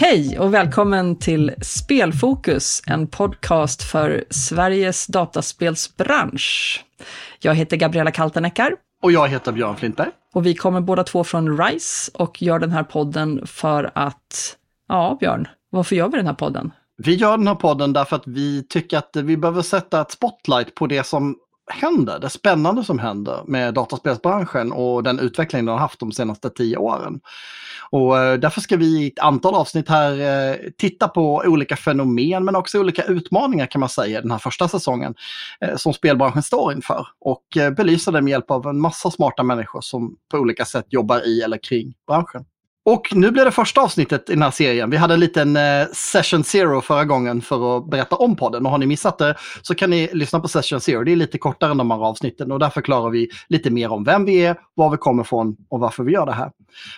Hej och välkommen till Spelfokus, en podcast för Sveriges dataspelsbransch. Jag heter Gabriella Kalteneckar. Och jag heter Björn Flintberg. Och vi kommer båda två från RISE och gör den här podden för att, ja Björn, varför gör vi den här podden? Vi gör den här podden därför att vi tycker att vi behöver sätta ett spotlight på det som händer, det spännande som händer med dataspelsbranschen och den utveckling den har haft de senaste tio åren. Och eh, därför ska vi i ett antal avsnitt här eh, titta på olika fenomen men också olika utmaningar kan man säga den här första säsongen eh, som spelbranschen står inför och belysa det med hjälp av en massa smarta människor som på olika sätt jobbar i eller kring branschen. Och nu blir det första avsnittet i den här serien. Vi hade en liten eh, session zero förra gången för att berätta om podden. Och har ni missat det så kan ni lyssna på session zero. Det är lite kortare än de här avsnitten och där förklarar vi lite mer om vem vi är, var vi kommer ifrån och varför vi gör det här.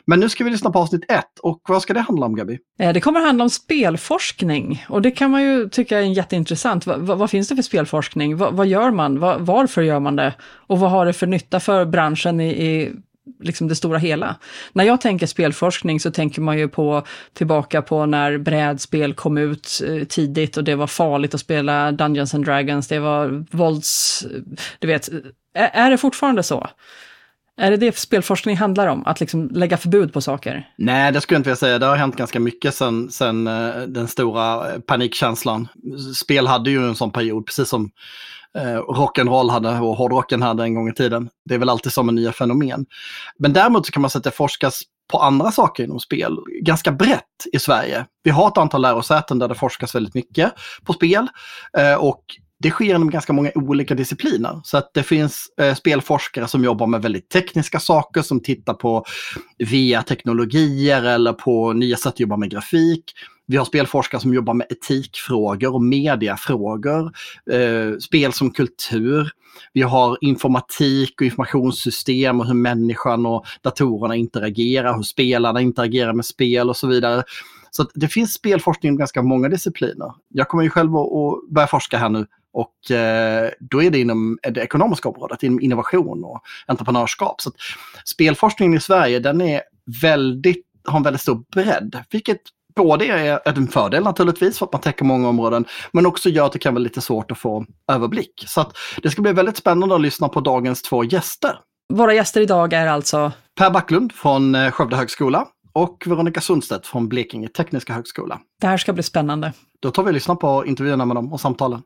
Men nu ska vi lyssna på avsnitt ett. Och vad ska det handla om, Gabi? Eh, det kommer handla om spelforskning. Och det kan man ju tycka är jätteintressant. Vad, vad, finns det för spelforskning? Vad, vad gör man? varför gör man det? Och vad har det för nytta för branschen i, i liksom det stora hela. När jag tänker spelforskning så tänker man ju på tillbaka på när brädspel kom ut eh, tidigt och det var farligt att spela Dungeons and Dragons, det var vålds... Du vet, är, det fortfarande så? Är det det spelforskning handlar om? Att liksom lägga förbud på saker? Nej, det skulle jag inte vilja säga. Det har hänt ganska mycket sen, sen eh, den stora eh, panikkänslan. Spel hade ju en sån period, precis som eh, rock'n'roll hade och hårdrocken hade en gång i tiden. Det är väl alltid som en nya fenomen. Men däremot så kan man säga att det forskas på andra saker inom spel ganska brett i Sverige. Vi har ett antal lärosäten där det forskas väldigt mycket på spel eh, och det sker inom ganska många olika discipliner. Så att det finns eh, spelforskare som jobbar med väldigt tekniska saker, som tittar på VR-teknologier eller på nya sätt att jobba med grafik. Vi har spelforskare som jobbar med etikfrågor och mediafrågor, eh, spel som kultur. Vi har informatik och informationssystem och hur människan och datorerna interagerar, hur spelarna interagerar med spel och så vidare. Så det finns spelforskning inom ganska många discipliner. Jag kommer ju själv att börja forska här nu och eh, då är det inom det ekonomiska området, inom innovation och entreprenörskap. Så spelforskningen i Sverige den är väldigt, har en väldigt stor bredd, vilket både är en fördel naturligtvis för att man täcker många områden, men också gör att det kan vara lite svårt att få överblick. Så att det ska bli väldigt spännande att lyssna på dagens två gäster. Våra gäster idag är alltså? Per Backlund från eh, Skövde högskola och Veronica Sundstedt från Blekinge Tekniska högskola. Det här ska bli spännande. Då tar vi och lyssnar på intervjuerna med dem och samtalen.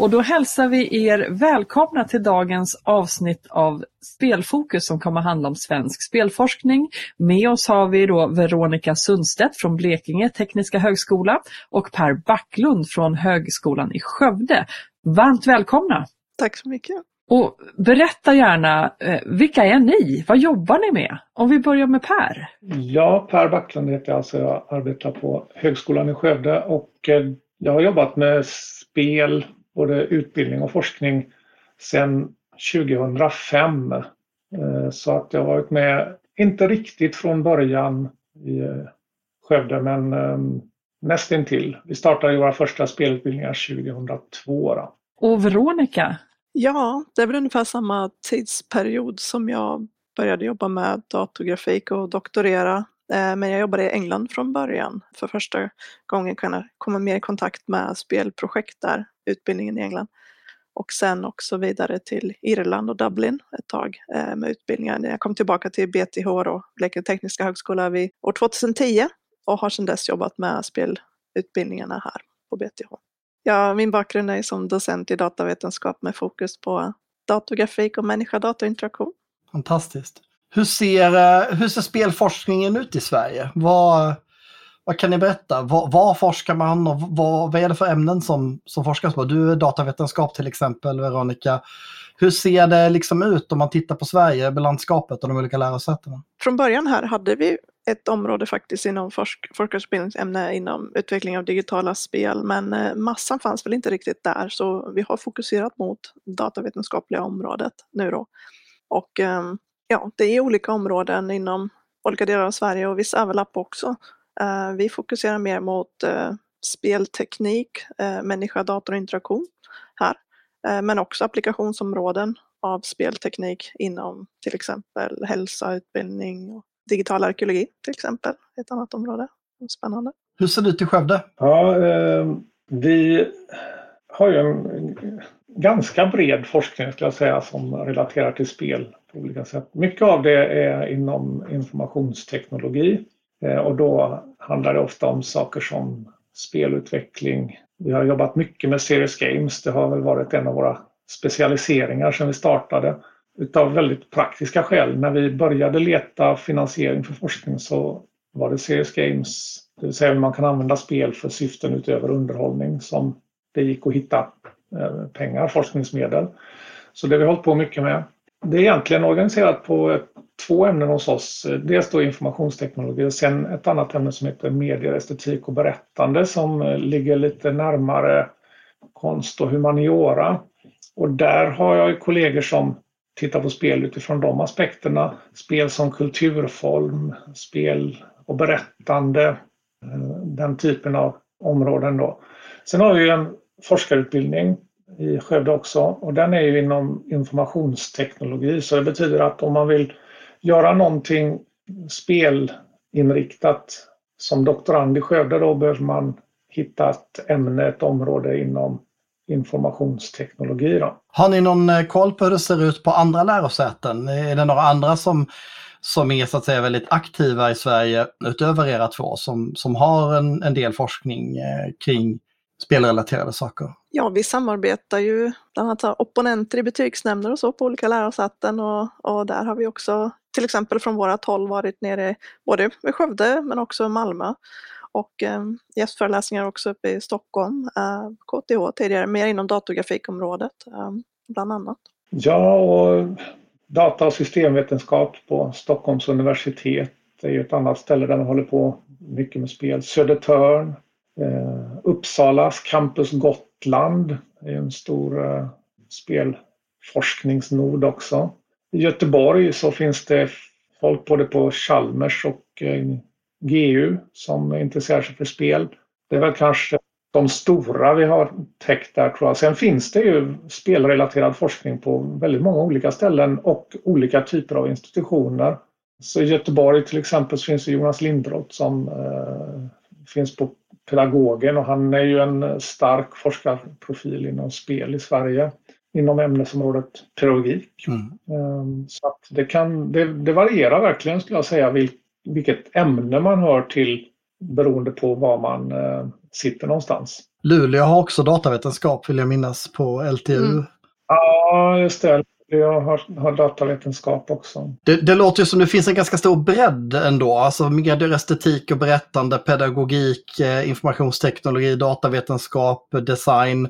Och då hälsar vi er välkomna till dagens avsnitt av Spelfokus som kommer handla om svensk spelforskning. Med oss har vi då Veronica Sundstedt från Blekinge Tekniska högskola och Per Backlund från Högskolan i Skövde. Varmt välkomna! Tack så mycket! Och berätta gärna, eh, vilka är ni? Vad jobbar ni med? Om vi börjar med Per. Ja, Per Backlund heter jag, alltså jag arbetar på Högskolan i Skövde och eh, jag har jobbat med spel, både utbildning och forskning sedan 2005. Eh, så att jag har varit med, inte riktigt från början i eh, Skövde, men ehm, nästintill. Vi startade våra första spelutbildningar 2002. Då. Och Veronica? Ja, det är väl ungefär samma tidsperiod som jag började jobba med datorgrafik och doktorera. Eh, men jag jobbade i England från början. För första gången kunde jag komma mer i kontakt med spelprojekt där utbildningen i England. Och sen också vidare till Irland och Dublin ett tag eh, med utbildningar. Jag kom tillbaka till BTH och Blekinge Tekniska Högskola vid år 2010 och har sedan dess jobbat med spelutbildningarna här på BTH. Ja, min bakgrund är som docent i datavetenskap med fokus på datorgrafik och människa-datorinteraktion. Fantastiskt. Hur ser, eh, hur ser spelforskningen ut i Sverige? Vad, vad kan ni berätta? Vad forskar man och vad, vad är det för ämnen som, som forskas på? Du är datavetenskap till exempel, Veronica. Hur ser det liksom ut om man tittar på Sverige, landskapet och de olika lärosätena? Från början här hade vi ett område faktiskt inom forsk forskarutbildningsämne inom utveckling av digitala spel men eh, massan fanns väl inte riktigt där så vi har fokuserat mot datavetenskapliga området nu då. Och ehm, ja, det är olika områden inom olika delar av Sverige och viss överlapp också. Eh, vi fokuserar mer mot eh, spelteknik, eh, människa-datorinteraktion här, eh, men också applikationsområden av spelteknik inom till exempel hälsa, utbildning och digital arkeologi till exempel. Ett annat område. Spännande. Hur ser det ut i Skövde? Ja, eh, vi har ju en ganska bred forskning skulle jag säga som relaterar till spel på olika sätt. Mycket av det är inom informationsteknologi Eh, och då handlar det ofta om saker som spelutveckling. Vi har jobbat mycket med Serious Games. Det har väl varit en av våra specialiseringar sedan vi startade utav väldigt praktiska skäl. När vi började leta finansiering för forskning så var det Serious Games, det vill säga hur man kan använda spel för syften utöver underhållning som det gick att hitta eh, pengar, forskningsmedel. Så det har vi hållit på mycket med. Det är egentligen organiserat på två ämnen hos oss. Dels då informationsteknologi och sen ett annat ämne som heter medier, estetik och berättande som eh, ligger lite närmare konst och humaniora. Och där har jag kollegor som tittar på spel utifrån de aspekterna. Spel som kulturform, spel och berättande, eh, den typen av områden då. Sen har vi en forskarutbildning i Skövde också och den är ju inom informationsteknologi så det betyder att om man vill göra någonting spelinriktat som doktorand i Skövde då behöver man hitta ett ämne, ett område inom informationsteknologi. Då. Har ni någon eh, koll på hur det ser ut på andra lärosäten? Är det några andra som, som är så att säga väldigt aktiva i Sverige utöver era två som, som har en, en del forskning eh, kring spelrelaterade saker? Ja, vi samarbetar ju bland annat opponenter i betygsnämnder och så på olika lärosäten och, och där har vi också till exempel från vårat håll varit nere både med Skövde men också Malmö och eh, gästföreläsningar också uppe i Stockholm, eh, KTH tidigare, mer inom datorgrafikområdet eh, bland annat. Ja, och data och systemvetenskap på Stockholms universitet är ju ett annat ställe där man håller på mycket med spel. Södertörn, eh, Uppsalas Campus Gotland är en stor eh, spelforskningsnod också. I Göteborg så finns det folk både på Chalmers och eh, GU som intresserar sig för spel. Det är väl kanske de stora vi har täckt där tror jag. Sen finns det ju spelrelaterad forskning på väldigt många olika ställen och olika typer av institutioner. Så I Göteborg till exempel så finns det Jonas Lindroth som eh, finns på Pedagogen och han är ju en stark forskarprofil inom spel i Sverige inom ämnesområdet pedagogik. Mm. Eh, så att det, kan, det, det varierar verkligen skulle jag säga vilk, vilket ämne man hör till beroende på var man eh, sitter någonstans. Luleå har också datavetenskap vill jag minnas på LTU. Mm. Ja, just det. Jag har, har datavetenskap också. Det, det, låter ju som det finns en ganska stor bredd ändå. Alltså medier, estetik och berättande, pedagogik, eh, informationsteknologi, datavetenskap, design.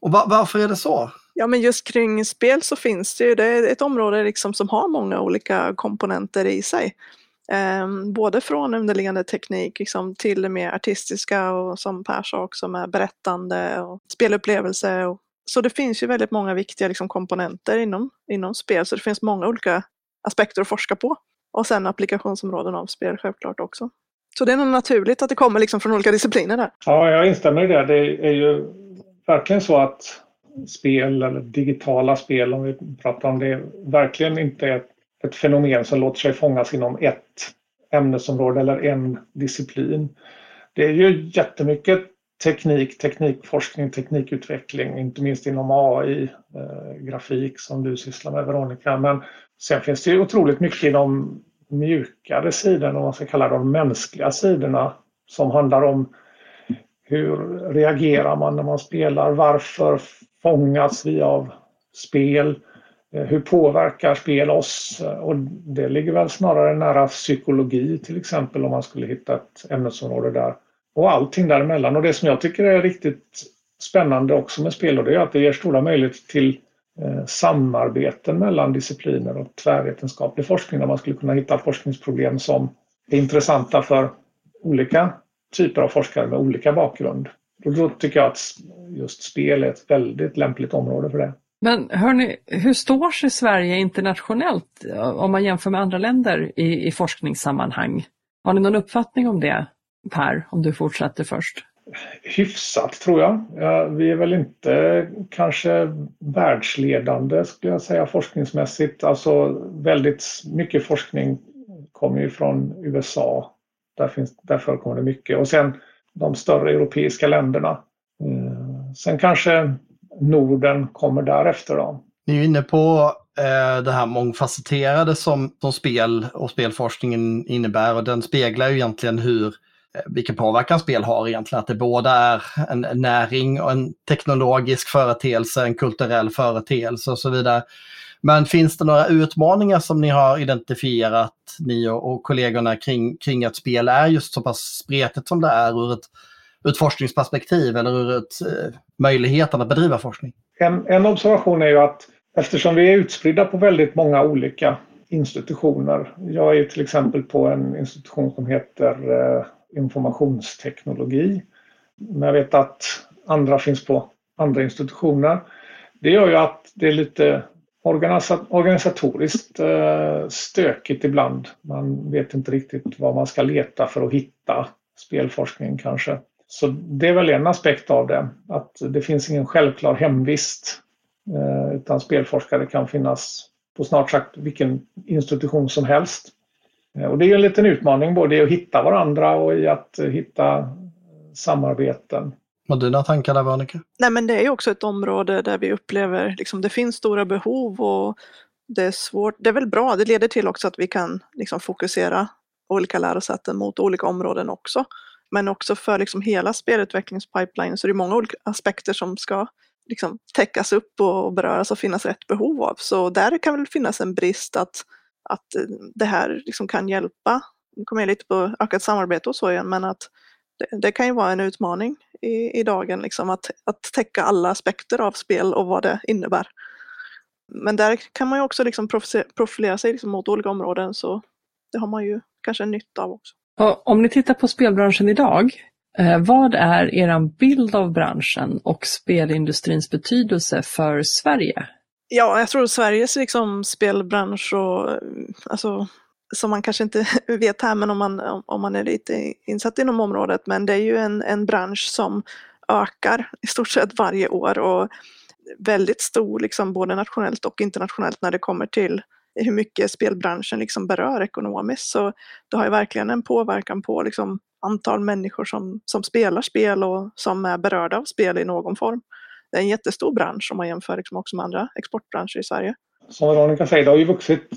Och va, varför är det så? Ja, men just kring spel så finns det ju, det är ett område liksom som har många olika komponenter i sig. Um, både från underliggande teknik liksom, till det mer artistiska och som Per sa också med berättande och spelupplevelse. Och, så det finns ju väldigt många viktiga liksom, komponenter inom, inom spel så det finns många olika aspekter att forska på. Och sen applikationsområden av spel självklart också. Så det är nog naturligt att det kommer liksom från olika discipliner där. Ja, jag instämmer i det. Det är ju verkligen så att spel eller digitala spel om vi pratar om det verkligen inte är ett fenomen som låter sig fångas inom ett ämnesområde eller en disciplin. Det är ju jättemycket teknik, teknikforskning, teknikutveckling, inte minst inom AI, eh, grafik som du sysslar med Veronica. Men sen finns det ju otroligt mycket i de mjukare sidorna, om man ska kalla de mänskliga sidorna, som handlar om hur reagerar man när man spelar? Varför fångas vi av spel? Eh, hur påverkar spel oss? Eh, och det ligger väl snarare nära psykologi till exempel om man skulle hitta ett ämnesområde där. Och allting däremellan. Och det som jag tycker är riktigt spännande också med spel och det är att det ger stora möjligheter till eh, samarbeten mellan discipliner och tvärvetenskaplig forskning där man skulle kunna hitta forskningsproblem som är intressanta för olika typer av forskare med olika bakgrund. Och då tycker jag att just spel är ett väldigt lämpligt område för det. Men hörni, hur står sig Sverige internationellt om man jämför med andra länder i, i forskningssammanhang? Har ni någon uppfattning om det, Per, om du fortsätter först? Hyfsat tror jag. Ja, vi är väl inte kanske världsledande skulle jag säga forskningsmässigt. Alltså väldigt mycket forskning kommer ju från USA. Där, finns, där förekommer det mycket. Och sen de större europeiska länderna. Eh, sen kanske Norden kommer därefter. Då. Ni är inne på eh, det här mångfacetterade som, som spel och spelforskningen innebär och den speglar ju egentligen hur Eh, vilken påverkan spel har egentligen. Att det både är en näring och en teknologisk företeelse, en kulturell företeelse och så vidare. Men finns det några utmaningar som ni har identifierat, ni och, och kollegorna, kring, kring att spel är just så pass spretigt som det är ur ett, ur ett forskningsperspektiv eller ur ett, eh, möjligheten att bedriva forskning? En, en observation är ju att eftersom vi är utspridda på väldigt många olika institutioner. Jag är till exempel på en institution som heter eh, informationsteknologi. Men jag vet att andra finns på andra institutioner. Det gör ju att det är lite organisatoriskt eh, stökigt ibland. Man vet inte riktigt vad man ska leta för att hitta spelforskning kanske. Så det är väl en aspekt av det, att det finns ingen självklar hemvist eh, utan spelforskare kan finnas på snart sagt vilken institution som helst. Eh, och det är en liten utmaning både i att hitta varandra och i att hitta samarbeten. Du några tankar där Veronica? Nej men det är ju också ett område där vi upplever liksom det finns stora behov och det är svårt. Det är väl bra, det leder till också att vi kan liksom fokusera olika lärosäten mot olika områden också. Men också för liksom hela spelutvecklingspipeline så är det många olika aspekter som ska liksom täckas upp och beröras och finnas rätt behov av. Så där kan väl finnas en brist att, att eh, det här liksom kan hjälpa. Nu kommer jag lite på ökat samarbete och så igen, men att det, det kan ju vara en utmaning i, i dagen, liksom, att, att täcka alla aspekter av spel och vad det innebär. Men där kan man ju också liksom profilera sig liksom mot olika områden så det har man ju kanske nytta av också. Om ni tittar på spelbranschen idag, eh, vad är er bild av branschen och spelindustrins betydelse för Sverige? Ja, jag tror Sveriges liksom spelbransch och alltså som man kanske inte vet här, men om man, om man är lite insatt inom området, men det är ju en, en bransch som ökar i stort sett varje år och väldigt stor, liksom, både nationellt och internationellt när det kommer till hur mycket spelbranschen liksom berör ekonomiskt. Så det har ju verkligen en påverkan på liksom, antal människor som, som spelar spel och som är berörda av spel i någon form. Det är en jättestor bransch om man jämför liksom också med andra exportbranscher i Sverige. Som Veronica säger, det har ju vuxit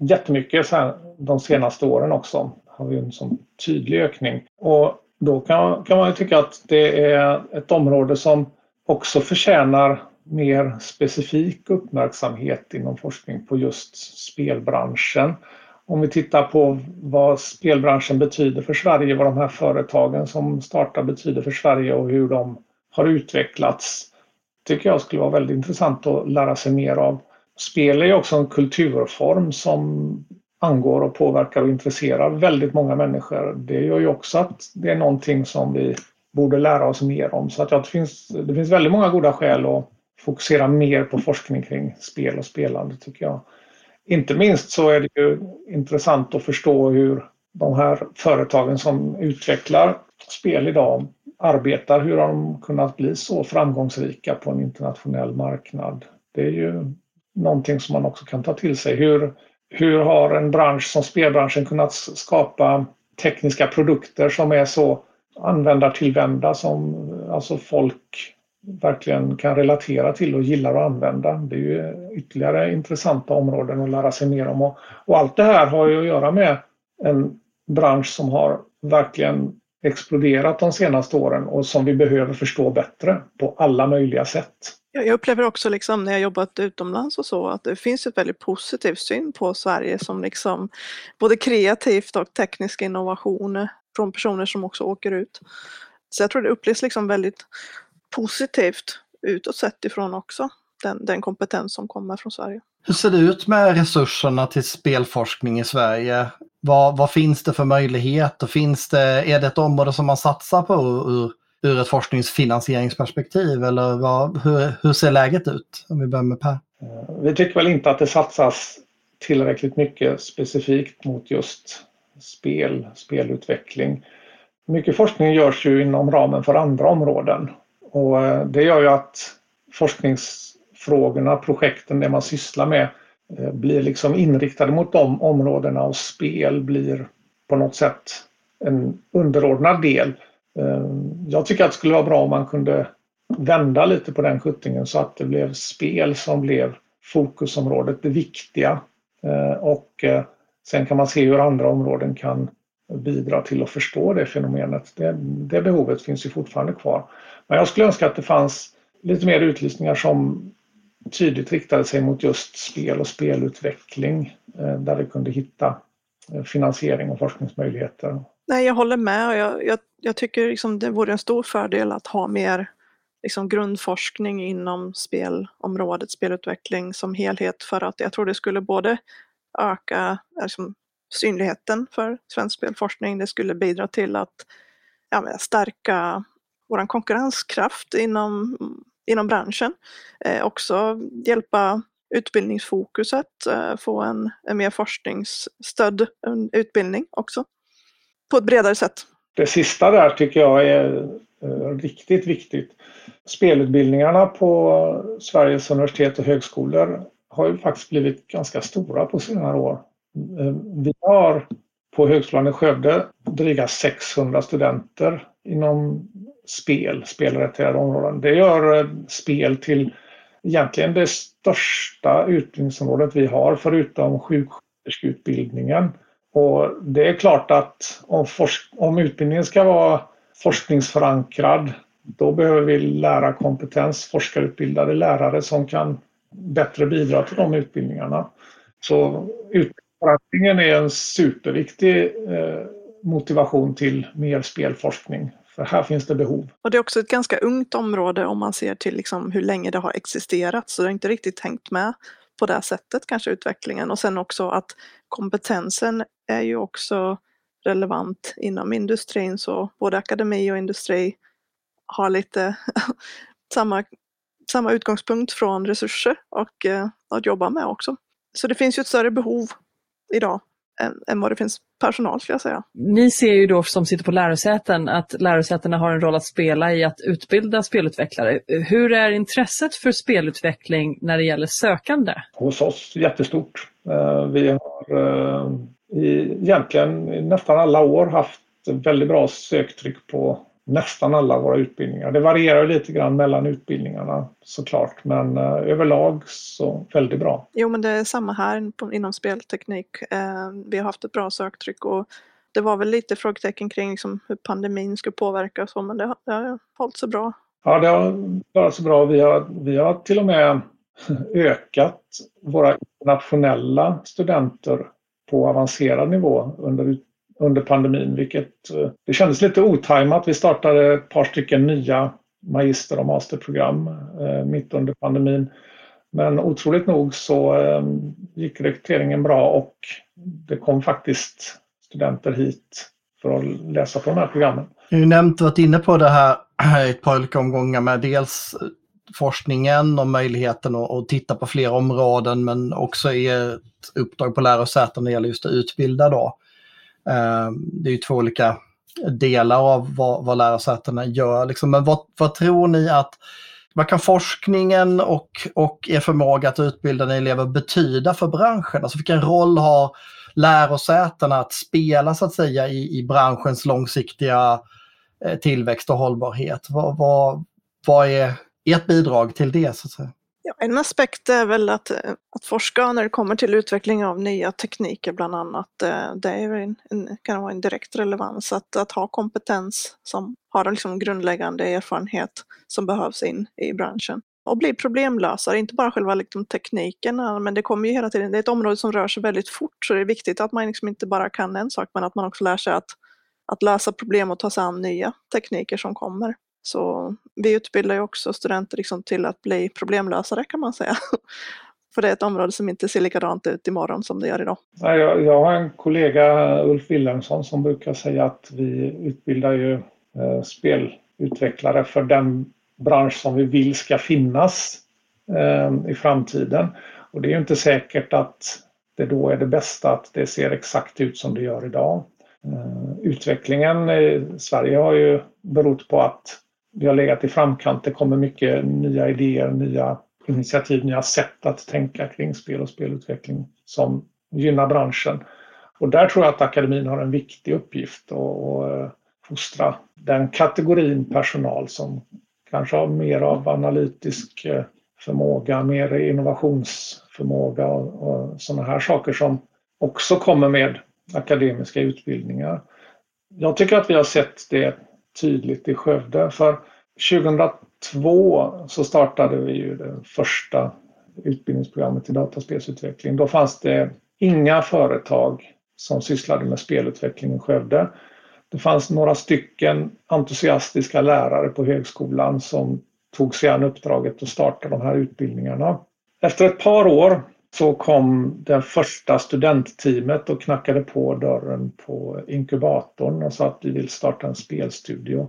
jättemycket de senaste åren också. Har vi en sån tydlig ökning. Och då kan, kan man ju tycka att det är ett område som också förtjänar mer specifik uppmärksamhet inom forskning på just spelbranschen. Om vi tittar på vad spelbranschen betyder för Sverige, vad de här företagen som startar betyder för Sverige och hur de har utvecklats, tycker jag skulle vara väldigt intressant att lära sig mer av. Spel är också en kulturform som angår och påverkar och intresserar väldigt många människor. Det gör ju också att det är någonting som vi borde lära oss mer om. Så att det, finns, det finns väldigt många goda skäl att fokusera mer på forskning kring spel och spelande tycker jag. Inte minst så är det ju intressant att förstå hur de här företagen som utvecklar spel idag arbetar, hur har de kunnat bli så framgångsrika på en internationell marknad? Det är ju någonting som man också kan ta till sig. Hur, hur har en bransch som spelbranschen kunnat skapa tekniska produkter som är så användartillvända som alltså folk verkligen kan relatera till och gillar att använda. Det är ju ytterligare intressanta områden att lära sig mer om. Och, och allt det här har ju att göra med en bransch som har verkligen exploderat de senaste åren och som vi behöver förstå bättre på alla möjliga sätt. Jag upplever också liksom när jag jobbat utomlands och så att det finns ett väldigt positiv syn på Sverige som liksom både kreativt och teknisk innovation från personer som också åker ut. Så jag tror det upplevs liksom väldigt positivt utåt sett ifrån också, den, den kompetens som kommer från Sverige. Hur ser det ut med resurserna till spelforskning i Sverige? Vad, vad finns det för möjligheter? Finns det, är det ett område som man satsar på ur ur ett forskningsfinansieringsperspektiv? Eller vad, hur, hur ser läget ut? Om vi börjar med Per. Eh, vi tycker väl inte att det satsas tillräckligt mycket specifikt mot just spel, spelutveckling. Mycket forskning görs ju inom ramen för andra områden och eh, det gör ju att forskningsfrågorna, projekten, det man sysslar med Eh, blir liksom inriktade mot de områdena och spel blir på något sätt en underordnad del. Eh, jag tycker att det skulle vara bra om man kunde vända lite på den skjuttingen så att det blev spel som blev fokusområdet, det viktiga. Eh, och sen kan man se hur andra områden kan bidra till att förstå det fenomenet. Det, det behovet finns ju fortfarande kvar. Men jag skulle önska att det fanns lite mer utlysningar som tydligt riktade sig mot just spel och spelutveckling eh, där vi kunde hitta eh, finansiering och forskningsmöjligheter. Nej, jag håller med. Jag, jag, jag tycker liksom det vore en stor fördel att ha mer liksom grundforskning inom spelområdet, spelutveckling som helhet för att jag tror det skulle både öka liksom, synligheten för svensk spelforskning. Det skulle bidra till att ja, stärka vår konkurrenskraft inom, inom branschen. Eh, också hjälpa utbildningsfokuset, eh, få en, en mer forskningsstödd utbildning också. På ett bredare sätt. Det sista där tycker jag är eh, riktigt viktigt. Spelutbildningarna på Sveriges universitet och högskolor har ju faktiskt blivit ganska stora på senare år. Eh, vi har på Högskolan i Skövde dryga 600 studenter inom spel, spelrelaterade områden. Det gör eh, spel till egentligen det största utbildningsområdet vi har förutom sjuksköterskeutbildningen. Och det är klart att om, om utbildningen ska vara forskningsförankrad då behöver vi lärarkompetens, forskarutbildade lärare som kan bättre bidra till de utbildningarna. Så utbildningsförankringen är en superviktig eh, motivation till mer spelforskning. För här finns det behov. Och det är också ett ganska ungt område om man ser till liksom hur länge det har existerat. Så det har inte riktigt hängt med på det sättet kanske utvecklingen. Och sen också att kompetensen är ju också relevant inom industrin. Så både akademi och industri har lite samma, samma utgångspunkt från resurser och eh, att jobba med också. Så det finns ju ett större behov idag än, än vad det finns personal skulle jag säga. Ni ser ju då som sitter på lärosäten att lärosätena har en roll att spela i att utbilda spelutvecklare. Hur är intresset för spelutveckling när det gäller sökande? Hos oss jättestort. Eh, vi har eh, egentligen nästan alla år haft väldigt bra söktryck på nästan alla våra utbildningar. Det varierar lite grann mellan utbildningarna såklart men eh, överlag så väldigt bra. Jo men det är samma här inom spelteknik. Eh, vi har haft ett bra söktryck och det var väl lite frågetecken kring liksom hur pandemin skulle påverka och så men det har, det har hållit sig bra. Ja det har varit så bra. Vi har, vi har till och med ökat våra internationella studenter på avancerad nivå under under pandemin, vilket eh, det kändes lite otajmat. Vi startade ett par stycken nya magister och masterprogram eh, mitt under pandemin. Men otroligt nog så eh, gick rekryteringen bra och det kom faktiskt studenter hit för att läsa på de här programmen. Du har nämnt varit inne på det här i ett par olika omgångar med dels forskningen och möjligheten att, att titta på fler områden men också ert uppdrag på lärosäten när det gäller just att utbilda då. Eh, det är ju två olika delar av vad, vad lärosätena gör. Liksom. Men vad, vad tror ni att vad kan forskningen och, och er förmåga att utbilda elever betyda för branschen? Alltså vilken roll har lärosätena att spela så att säga i, i branschens långsiktiga eh, tillväxt och hållbarhet? Vad, vad, vad är ert bidrag till det? Så att säga? Ja, en aspekt är väl att, eh, att forska när det kommer till utveckling av nya tekniker bland annat. Eh, det är en, en, kan vara en direkt relevans att, att ha kompetens som har liksom grundläggande erfarenhet som behövs in i branschen. Och bli problemlösare, inte bara själva liksom tekniken, eh, men det kommer ju hela tiden, det är ett område som rör sig väldigt fort så det är viktigt att man liksom inte bara kan en sak men att man också lär sig att, att lösa problem och ta sig an nya tekniker som kommer. Så vi utbildar ju också studenter liksom till att bli problemlösare kan man säga. För det är ett område som inte ser likadant ut imorgon som det gör idag. Jag, jag har en kollega, Ulf Wilhelmsson, som brukar säga att vi utbildar ju eh, spelutvecklare för den bransch som vi vill ska finnas eh, i framtiden. Och det är ju inte säkert att det då är det bästa att det ser exakt ut som det gör idag. Eh, utvecklingen i Sverige har ju berott på att vi har legat i framkant. Det kommer mycket nya idéer, nya initiativ, nya sätt att tänka kring spel och spelutveckling som gynnar branschen. Och där tror jag att akademin har en viktig uppgift att eh, fostra den kategorin personal som kanske har mer av analytisk eh, förmåga, mer innovationsförmåga och, och sådana här saker som också kommer med akademiska utbildningar. Jag tycker att vi har sett det tydligt i Skövde. För 2002 så startade vi ju det första utbildningsprogrammet i dataspelsutveckling. Då fanns det inga företag som sysslade med spelutveckling i Skövde. Det fanns några stycken entusiastiska lärare på högskolan som tog sig an uppdraget att starta de här utbildningarna. Efter ett par år så kom det första studentteamet och knackade på dörren på inkubatorn och sa att vi vill starta en spelstudio.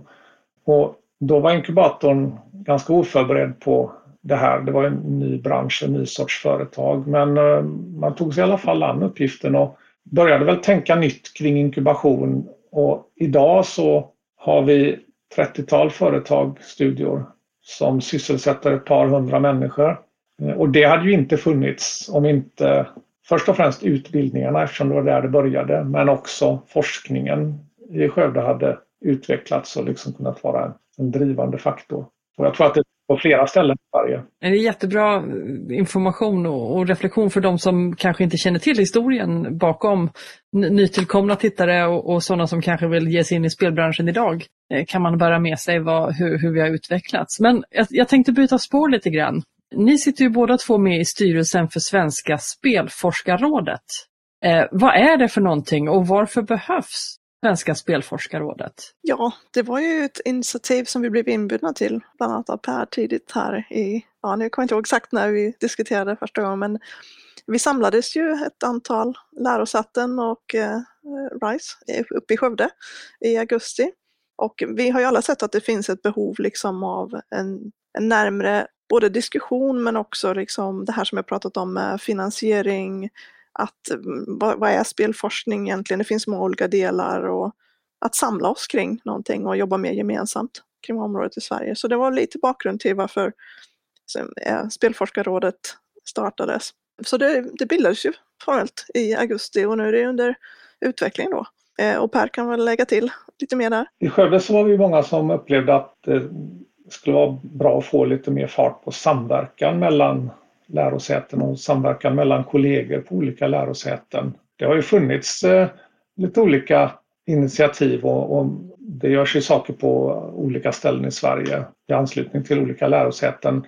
Och då var inkubatorn ganska oförberedd på det här. Det var en ny bransch, en ny sorts företag. Men eh, man tog sig i alla fall an uppgiften och började väl tänka nytt kring inkubation. Och idag så har vi 30-tal företag, studior, som sysselsätter ett par hundra människor. Eh, och det hade ju inte funnits om inte först och främst utbildningarna eftersom det var där det började, men också forskningen i Skövde hade utvecklats och liksom kunnat vara en, en drivande faktor. Och jag tror att det på flera ställen i Sverige. Det är jättebra eh, information och reflektion för de som kanske inte känner till historien bakom nytillkomna tittare och, och sådana som kanske vill ge sig in i spelbranschen idag. Eh, kan man bära med sig vad, hur, hur vi har utvecklats. Men jag, jag tänkte byta spår lite grann. Ni sitter ju båda två med i styrelsen för Svenska spelforskarrådet. Eh, vad är det för någonting och varför behövs Svenska spelforskarrådet? Ja, det var ju ett initiativ som vi blev inbjudna till, bland annat av Per tidigt här i, ja nu kommer jag inte ihåg exakt när vi diskuterade första gången, men vi samlades ju ett antal lärosäten och eh, RISE uppe i Skövde i augusti. Och vi har ju alla sett att det finns ett behov liksom av en, en närmre både diskussion men också liksom det här som jag pratat om med finansiering, att mm, vad, vad är spelforskning egentligen? Det finns många olika delar och att samla oss kring någonting och jobba mer gemensamt kring området i Sverige. Så det var lite bakgrund till varför eh, Spelforskarrådet startades. Så det, det bildades ju formellt i augusti och nu är det under utveckling då. Eh, och Per kan väl lägga till lite mer där. I Skövde så var vi många som upplevde att eh, skulle vara bra att få lite mer fart på samverkan mellan lärosäten och samverkan mellan kollegor på olika lärosäten. Det har ju funnits eh, lite olika initiativ och, och, det görs ju saker på olika ställen i Sverige i anslutning till olika lärosäten.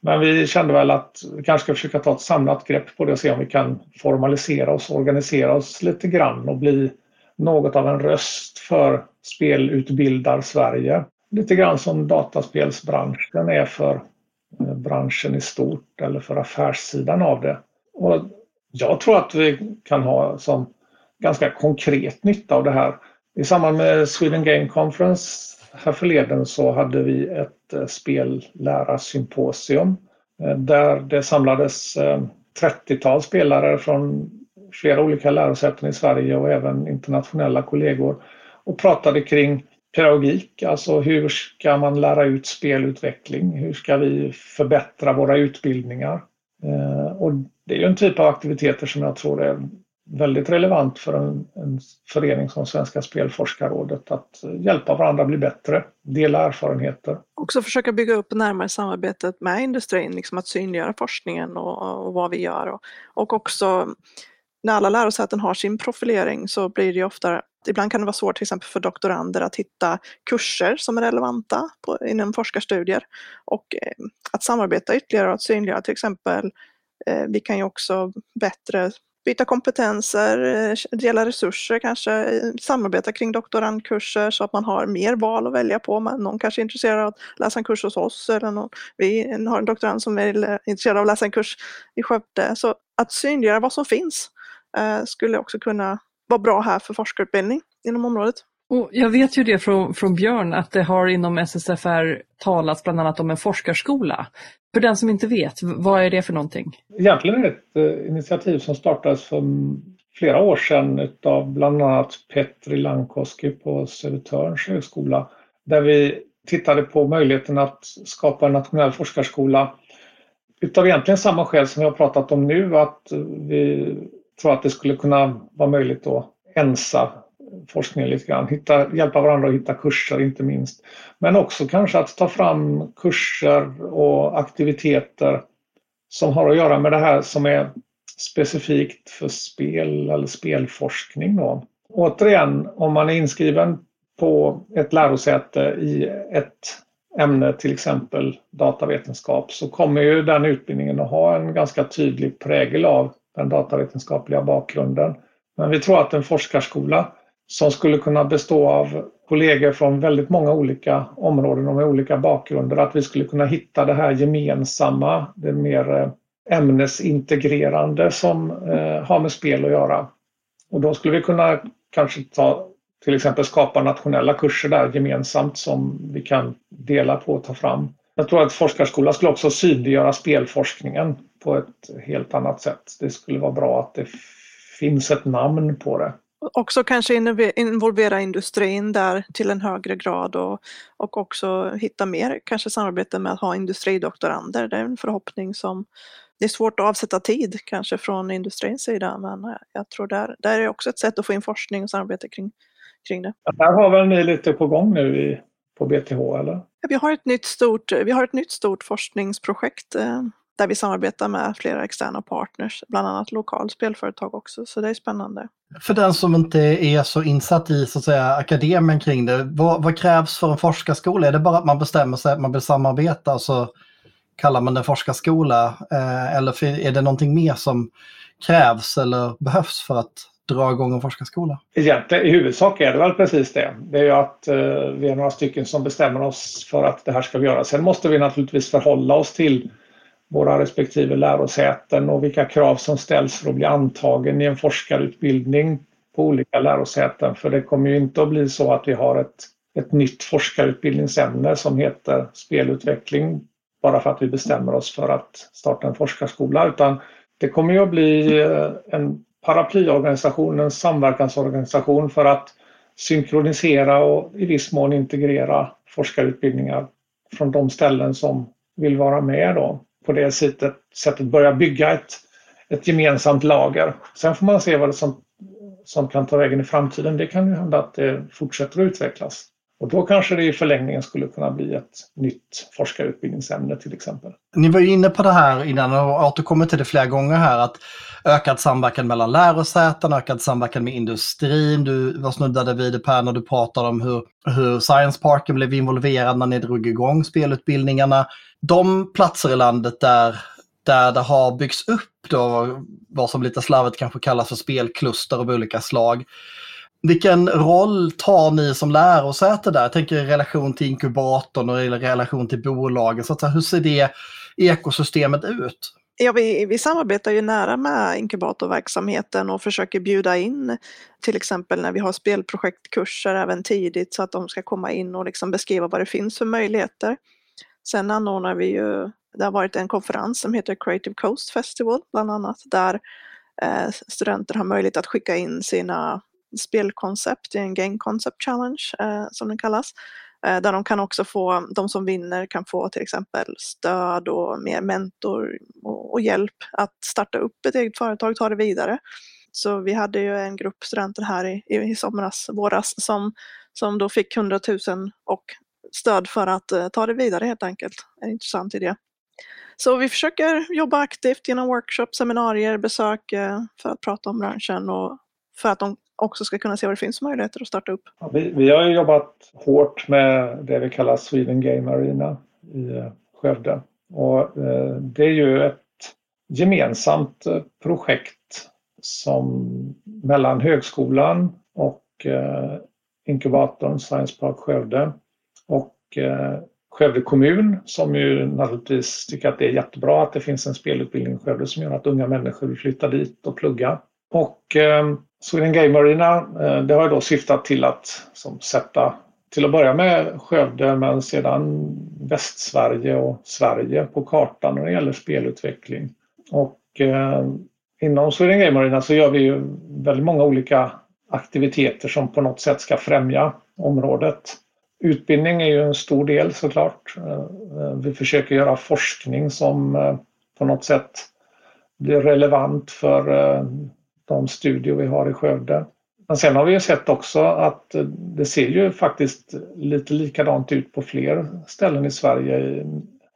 Men vi kände väl att vi kanske ska försöka ta ett samlat grepp på det och se om vi kan formalisera oss, organisera oss lite grann och bli något av en röst för spelutbildar Sverige. Lite grann som dataspelsbranschen är för eh, branschen i stort eller för affärssidan av det. Och jag tror att vi kan ha som ganska konkret nytta av det här. I samband med Sweden Game Conference här förleden så hade vi ett eh, spellärarsymposium eh, där det samlades 30-tal spelare från flera olika lärosäten i Sverige och även internationella kollegor och pratade kring pedagogik, alltså hur ska man lära ut spelutveckling? Hur ska vi förbättra våra utbildningar? Eh, och det är ju en typ av aktiviteter som jag tror är väldigt relevant för en, en förening som Svenska Spelforskarrådet att hjälpa varandra bli bättre, dela erfarenheter. Också försöka bygga upp närmare samarbetet med industrin, liksom att synliggöra forskningen och, och vad vi gör. Och, och också när alla lärosäten har sin profilering så blir det ju ofta Ibland kan det vara svårt till exempel för doktorander att hitta kurser som är relevanta på, inom forskarstudier och eh, att samarbeta ytterligare och att synliggöra till exempel. Eh, vi kan ju också bättre byta kompetenser, eh, dela resurser kanske, eh, samarbeta kring doktorandkurser så att man har mer val att välja på. någon kanske är intresserad av att läsa en kurs hos oss eller någon, vi har en doktorand som är eh, intresserad av att läsa en kurs i Skövde. Så att synliggöra vad som finns eh, skulle också kunna vara bra här för forskarutbildning inom området. Och jag vet ju det från, från Björn att det har inom SSFR talats bland annat om en forskarskola. För den som inte vet, vad är det för någonting? Egentligen är det ett eh, initiativ som startades för flera år sedan av bland annat Petri Lankoski på Södertörns högskola där vi tittade på möjligheten att skapa en nationell forskarskola utav egentligen samma skäl som vi har pratat om nu att vi tror att det skulle kunna vara möjligt att ensa forskningen lite grann, hitta, hjälpa varandra att hitta kurser inte minst. Men också kanske att ta fram kurser och aktiviteter som har att göra med det här som är specifikt för spel eller spelforskning. Då. Återigen, om man är inskriven på ett lärosäte i ett ämne, till exempel datavetenskap, så kommer ju den utbildningen att ha en ganska tydlig prägel av den datavetenskapliga bakgrunden. Men vi tror att en forskarskola som skulle kunna bestå av kollegor från väldigt många olika områden och med olika bakgrunder, att vi skulle kunna hitta det här gemensamma, det mer eh, ämnesintegrerande som eh, har med spel att göra. Och då skulle vi kunna kanske ta till exempel skapa nationella kurser där gemensamt som vi kan dela på och ta fram. Jag tror att forskarskola skulle också synliggöra spelforskningen på ett helt annat sätt. Det skulle vara bra att det finns ett namn på det. Också kanske involvera industrin där till en högre grad och, och också hitta mer kanske samarbete med att ha industridoktorander. Det är en förhoppning som det är svårt att avsätta tid kanske från industrins sida men jag tror där, där är också ett sätt att få in forskning och samarbete kring, kring det. Där har väl ni lite på gång nu i, på BTH eller? Vi har ett nytt stort, vi har ett nytt stort forskningsprojekt eh, där vi samarbetar med flera externa partners, bland annat lokal spelföretag också, så det är spännande. För den som inte är så insatt i så att säga, akademin kring det, vad, vad krävs för en forskarskola? Är det bara att man bestämmer sig att man vill samarbeta och så kallar man det forskarskola? Eh, eller är det någonting mer som krävs eller behövs för att dra igång en forskarskola? Egentligen, I huvudsak är det väl precis det. Det är ju att eh, vi är några stycken som bestämmer oss för att det här ska vi göra. Sen måste vi naturligtvis förhålla oss till våra respektive lärosäten och vilka krav som ställs för att bli antagen i en forskarutbildning på olika lärosäten. För det kommer ju inte att bli så att vi har ett, ett nytt forskarutbildningsämne som heter spelutveckling bara för att vi bestämmer oss för att starta en forskarskola utan det kommer ju att bli eh, en paraplyorganisation, en samverkansorganisation för att synkronisera och i viss mån integrera forskarutbildningar från de ställen som vill vara med då på det sättet, sättet börja bygga ett, ett gemensamt lager. Sen får man se vad det som, som kan ta vägen i framtiden. Det kan ju hända att det fortsätter att utvecklas. Och då kanske det i förlängningen skulle kunna bli ett nytt forskarutbildningsämne till exempel. Ni var ju inne på det här innan och återkommit till det flera gånger här att ökad samverkan mellan lärosäten, ökad samverkan med industrin. Du var snuddade vid det Per när du pratade om hur, hur Science Parken blev involverad när ni drog igång spelutbildningarna. De platser i landet där där det har byggts upp då, vad som lite slarvigt kanske kallas för spelkluster av olika slag. Vilken roll tar ni som lärosäte där? Jag tänker i relation till inkubatorn och i relation till bolagen. Så att, hur ser det ekosystemet ut? Ja, vi, vi samarbetar ju nära med inkubatorverksamheten och försöker bjuda in till exempel när vi har spelprojektkurser även tidigt så att de ska komma in och liksom beskriva vad det finns för möjligheter. Sen anordnar vi ju, det har varit en konferens som heter Creative Coast Festival bland annat där eh, studenter har möjlighet att skicka in sina spelkoncept i en Game Concept Challenge eh, som den kallas. Eh, där de kan också få, de som vinner kan få till exempel stöd och mer mentor och, och hjälp att starta upp ett eget företag, ta det vidare. Så vi hade ju en grupp studenter här i, i, i somras, våras, som, som då fick 100 000 och stöd för att eh, ta det vidare helt enkelt. En intressant idé. Så vi försöker jobba aktivt genom workshops, seminarier, besök eh, för att prata om branschen och för att de också ska kunna se vad det finns för möjligheter att starta upp. Ja, vi, vi, har jobbat hårt med det vi kallar Sweden Game Arena i eh, Skövde. Och, eh, det är ju ett gemensamt eh, projekt som mellan högskolan och eh, inkubatorn Science Park Skövde och eh, Skövde kommun som ju naturligtvis tycker att det är jättebra att det finns en spelutbildning i Skövde som gör att unga människor vill flytta dit och plugga och eh, Sweden Game Arena, eh, det har då syftat till att som, sätta, till att börja med Skövde men sedan Västsverige och Sverige på kartan när det gäller spelutveckling. Och eh, inom Sweden Game Arena så gör vi ju väldigt många olika aktiviteter som på något sätt ska främja området. Utbildning är ju en stor del såklart. Eh, eh, vi försöker göra forskning som eh, på något sätt blir relevant för de studier vi har i Skövde. Men sen har vi ju sett också att det ser ju faktiskt lite likadant ut på fler ställen i Sverige.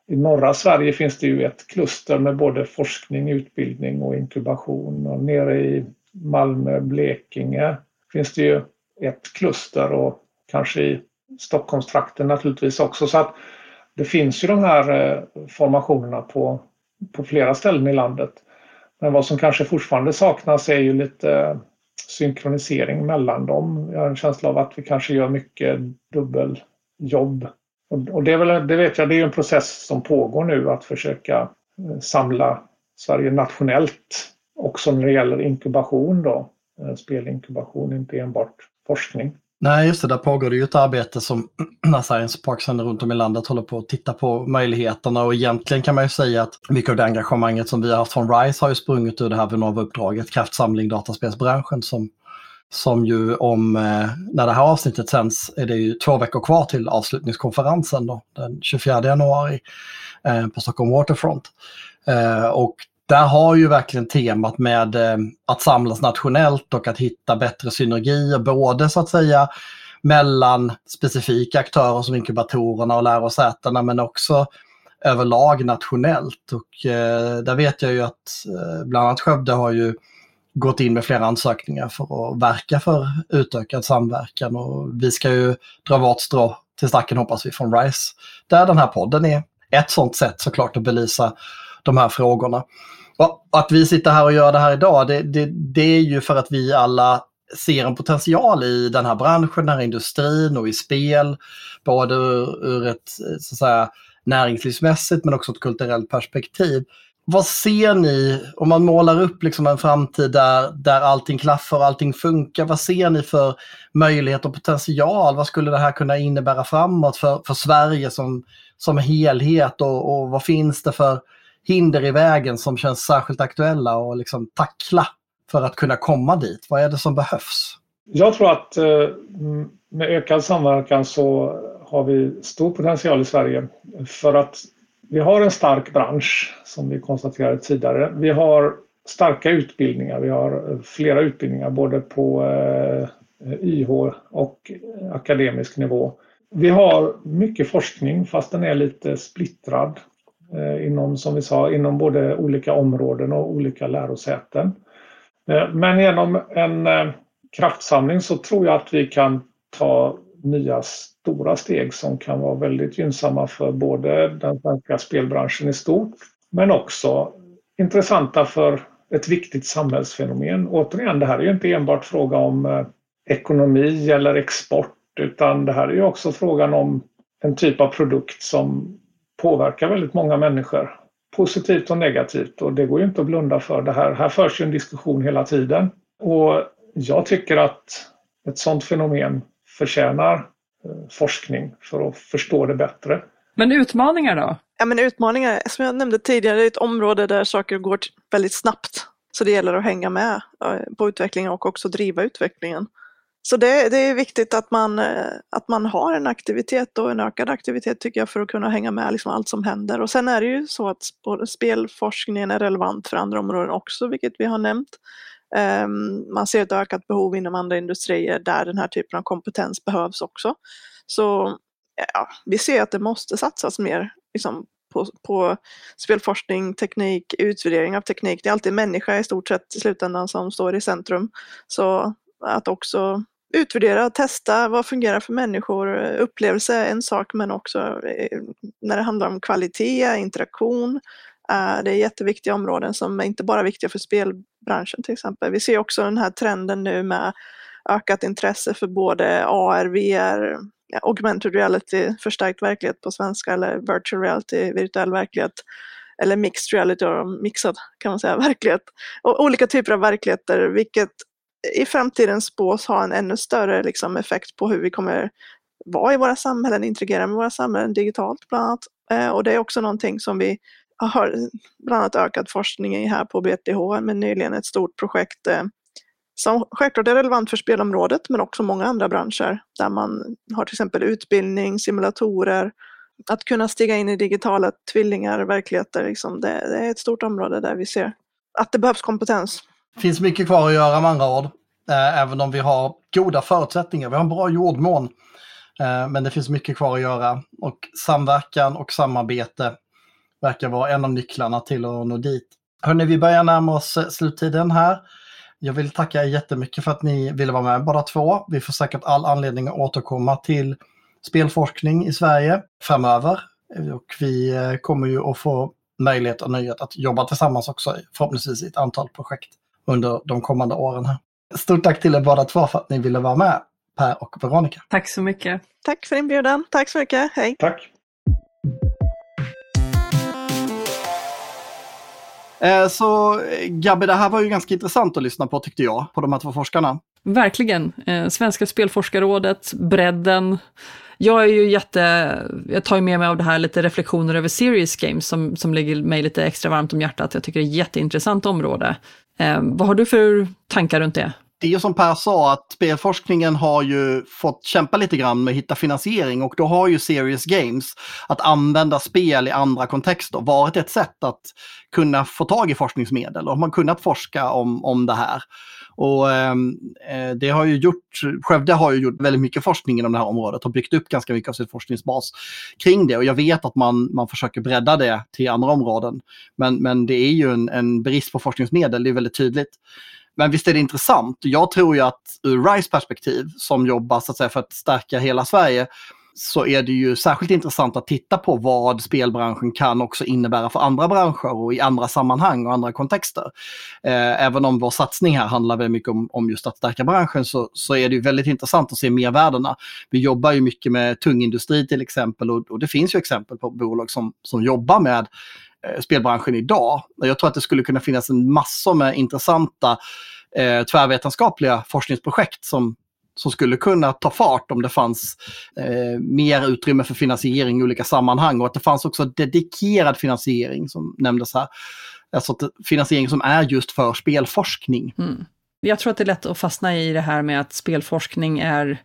I norra Sverige finns det ju ett kluster med både forskning, utbildning och inkubation. Och nere i Malmö, Blekinge finns det ju ett kluster och kanske i Stockholmstrakten naturligtvis också. Så att det finns ju de här eh, formationerna på, på flera ställen i landet. Men vad som kanske fortfarande saknas är ju lite eh, synkronisering mellan dem. Jag har en känsla av att vi kanske gör mycket dubbeljobb. Och det, är väl, det vet jag, det är en process som pågår nu att försöka eh, samla Sverige nationellt också när det gäller inkubation då. Eh, Spelinkubation, inte enbart forskning. Nej, just det. Där pågår det ju ett arbete som Science Parksen runt om i landet håller på att titta på möjligheterna och egentligen kan man ju säga att mycket av det engagemanget som vi har haft från RISE har ju sprungit ur det här Vinnova-uppdraget, kraftsamling dataspelsbranschen som, som ju om, eh, när det här avsnittet sänds, är det ju två veckor kvar till avslutningskonferensen då, den 24 januari eh, på Stockholm Waterfront. Eh, och där har ju verkligen temat med eh, att samlas nationellt och att hitta bättre synergier, både så att säga mellan specifika aktörer som inkubatorerna och lärosätena, men också överlag nationellt. Och eh, där vet jag ju att eh, bland annat Skövde har ju gått in med flera ansökningar för att verka för utökad samverkan och vi ska ju dra vårt strå till stacken hoppas vi från RISE. Där den här podden är ett sånt sätt såklart att belysa de här frågorna. Och att vi sitter här och gör det här idag, det, det, det är ju för att vi alla ser en potential i den här branschen, den här industrin och i spel. Både ur, ur ett så att säga, näringslivsmässigt men också ett kulturellt perspektiv. Vad ser ni, om man målar upp liksom en framtid där, där allting klaffar och allting funkar, vad ser ni för möjlighet och potential? Vad skulle det här kunna innebära framåt för, för Sverige som, som helhet och, och vad finns det för hinder i vägen som känns särskilt aktuella och liksom tackla för att kunna komma dit? Vad är det som behövs? Jag tror att eh, med ökad samverkan så har vi stor potential i Sverige för att vi har en stark bransch som vi konstaterade tidigare. Vi har starka utbildningar. Vi har eh, flera utbildningar både på eh, YH och akademisk nivå. Vi har mycket forskning fast den är lite splittrad. Eh, inom, som vi sa, inom både olika områden och olika lärosäten. Eh, men genom en eh, kraftsamling så tror jag att vi kan ta nya stora steg som kan vara väldigt gynnsamma för både den svenska spelbranschen i stort men också intressanta för ett viktigt samhällsfenomen. Återigen, det här är ju inte enbart fråga om ekonomi eller export utan det här är ju också frågan om en typ av produkt som påverkar väldigt många människor. Positivt och negativt och det går ju inte att blunda för det här. Här förs ju en diskussion hela tiden. Och jag tycker att ett sådant fenomen förtjänar eh, forskning för att förstå det bättre. Men utmaningar då? Ja, men utmaningar, som jag nämnde tidigare, det är ett område där saker går väldigt snabbt. Så det gäller att hänga med eh, på utvecklingen och också driva utvecklingen. Så det, det, är viktigt att man, eh, att man har en aktivitet och en ökad aktivitet tycker jag för att kunna hänga med liksom allt som händer. Och sen är det ju så att spelforskningen är relevant för andra områden också, vilket vi har nämnt. Ehm, man ser ett ökat behov inom andra industrier där den här typen av kompetens behövs också. Så ja, vi ser att det måste satsas mer liksom, på, på spelforskning, teknik, utvärdering av teknik. Det är alltid människa i stort sett i slutändan som står i centrum. Så att också utvärdera och testa vad fungerar för människor. Upplevelse är en sak men också eh, när det handlar om kvalitet, interaktion. Eh, det är jätteviktiga områden som är inte bara viktiga för spelbranschen till exempel. Vi ser också den här trenden nu med ökat intresse för både AR, VR, augmented reality, förstärkt verklighet på svenska eller virtual reality, virtuell verklighet eller mixed reality, mixad kan man säga, verklighet. Och olika typer av verkligheter, vilket i framtiden spås ha en ännu större liksom, effekt på hur vi kommer vara i våra samhällen, interagera med våra samhällen digitalt bland annat. Eh, och det är också någonting som vi har bland annat ökat forskning i här på BTH med nyligen ett stort projekt eh, som självklart är relevant för spelområdet men också många andra branscher där man har till exempel utbildning, simulatorer, att kunna stiga in i digitala tvillingar, verkligheter, liksom, det, det är ett stort område där vi ser att det behövs kompetens. Det finns mycket kvar att göra med andra ord, eh, även om vi har goda förutsättningar. Vi har en bra jordmån, eh, men det finns mycket kvar att göra. Och samverkan och samarbete verkar vara en av nycklarna till att nå dit. Hörni, vi börjar närma oss eh, sluttiden här. Jag vill tacka er jättemycket för att ni ville vara med båda två. Vi får säkert all anledning att återkomma till spelforskning i Sverige framöver. Och vi kommer ju att få möjlighet och nöjet att jobba tillsammans också, förhoppningsvis i ett antal projekt under de kommande åren. här. Stort tack till er båda två för att ni ville vara med, Per och Veronica. Tack så mycket. Tack för inbjudan. Tack så mycket. Hej. Tack. Eh, så Gabby, det här var ju ganska intressant att lyssna på tyckte jag, på de här två forskarna. Verkligen. Eh, Svenska spelforskarrådet, bredden. Jag är ju jätte, jag tar ju med mig av det här lite reflektioner över serious games som, som ligger mig lite extra varmt om hjärtat. Jag tycker det är ett jätteintressant område. Eh, vad har du för tankar runt det? det är ju som Per sa att spelforskningen har ju fått kämpa lite grann med att hitta finansiering och då har ju Serious Games, att använda spel i andra kontexter, varit ett sätt att kunna få tag i forskningsmedel och man kunnat forska om, om det här. Och ehm, eh, det har ju gjort, Skövde har ju gjort väldigt mycket forskning inom det här området och byggt upp ganska mycket av sin forskningsbas kring det. Och jag vet att man, man försöker bredda det till andra områden. Men, men det är ju en, en brist på forskningsmedel, det är väldigt tydligt. Men visst är det intressant. Jag tror ju att ur RISE perspektiv, som jobbar så att säga, för att stärka hela Sverige, så är det ju särskilt intressant att titta på vad spelbranschen kan också innebära för andra branscher och i andra sammanhang och andra kontexter. Eh, även om vår satsning här handlar väldigt mycket om, om just att stärka branschen så, så är det ju väldigt intressant att se mervärdena. Vi jobbar ju mycket med tung industri till exempel och, och det finns ju exempel på bolag som, som jobbar med Eh, spelbranschen idag. Jag tror att det skulle kunna finnas en massor med intressanta eh, tvärvetenskapliga forskningsprojekt som, som skulle kunna ta fart om det fanns eh, mer utrymme för finansiering i olika sammanhang och att det fanns också dedikerad finansiering som nämndes här. Alltså finansiering som är just för spelforskning. Mm. Jag tror att det är lätt att fastna i det här med att spelforskning är,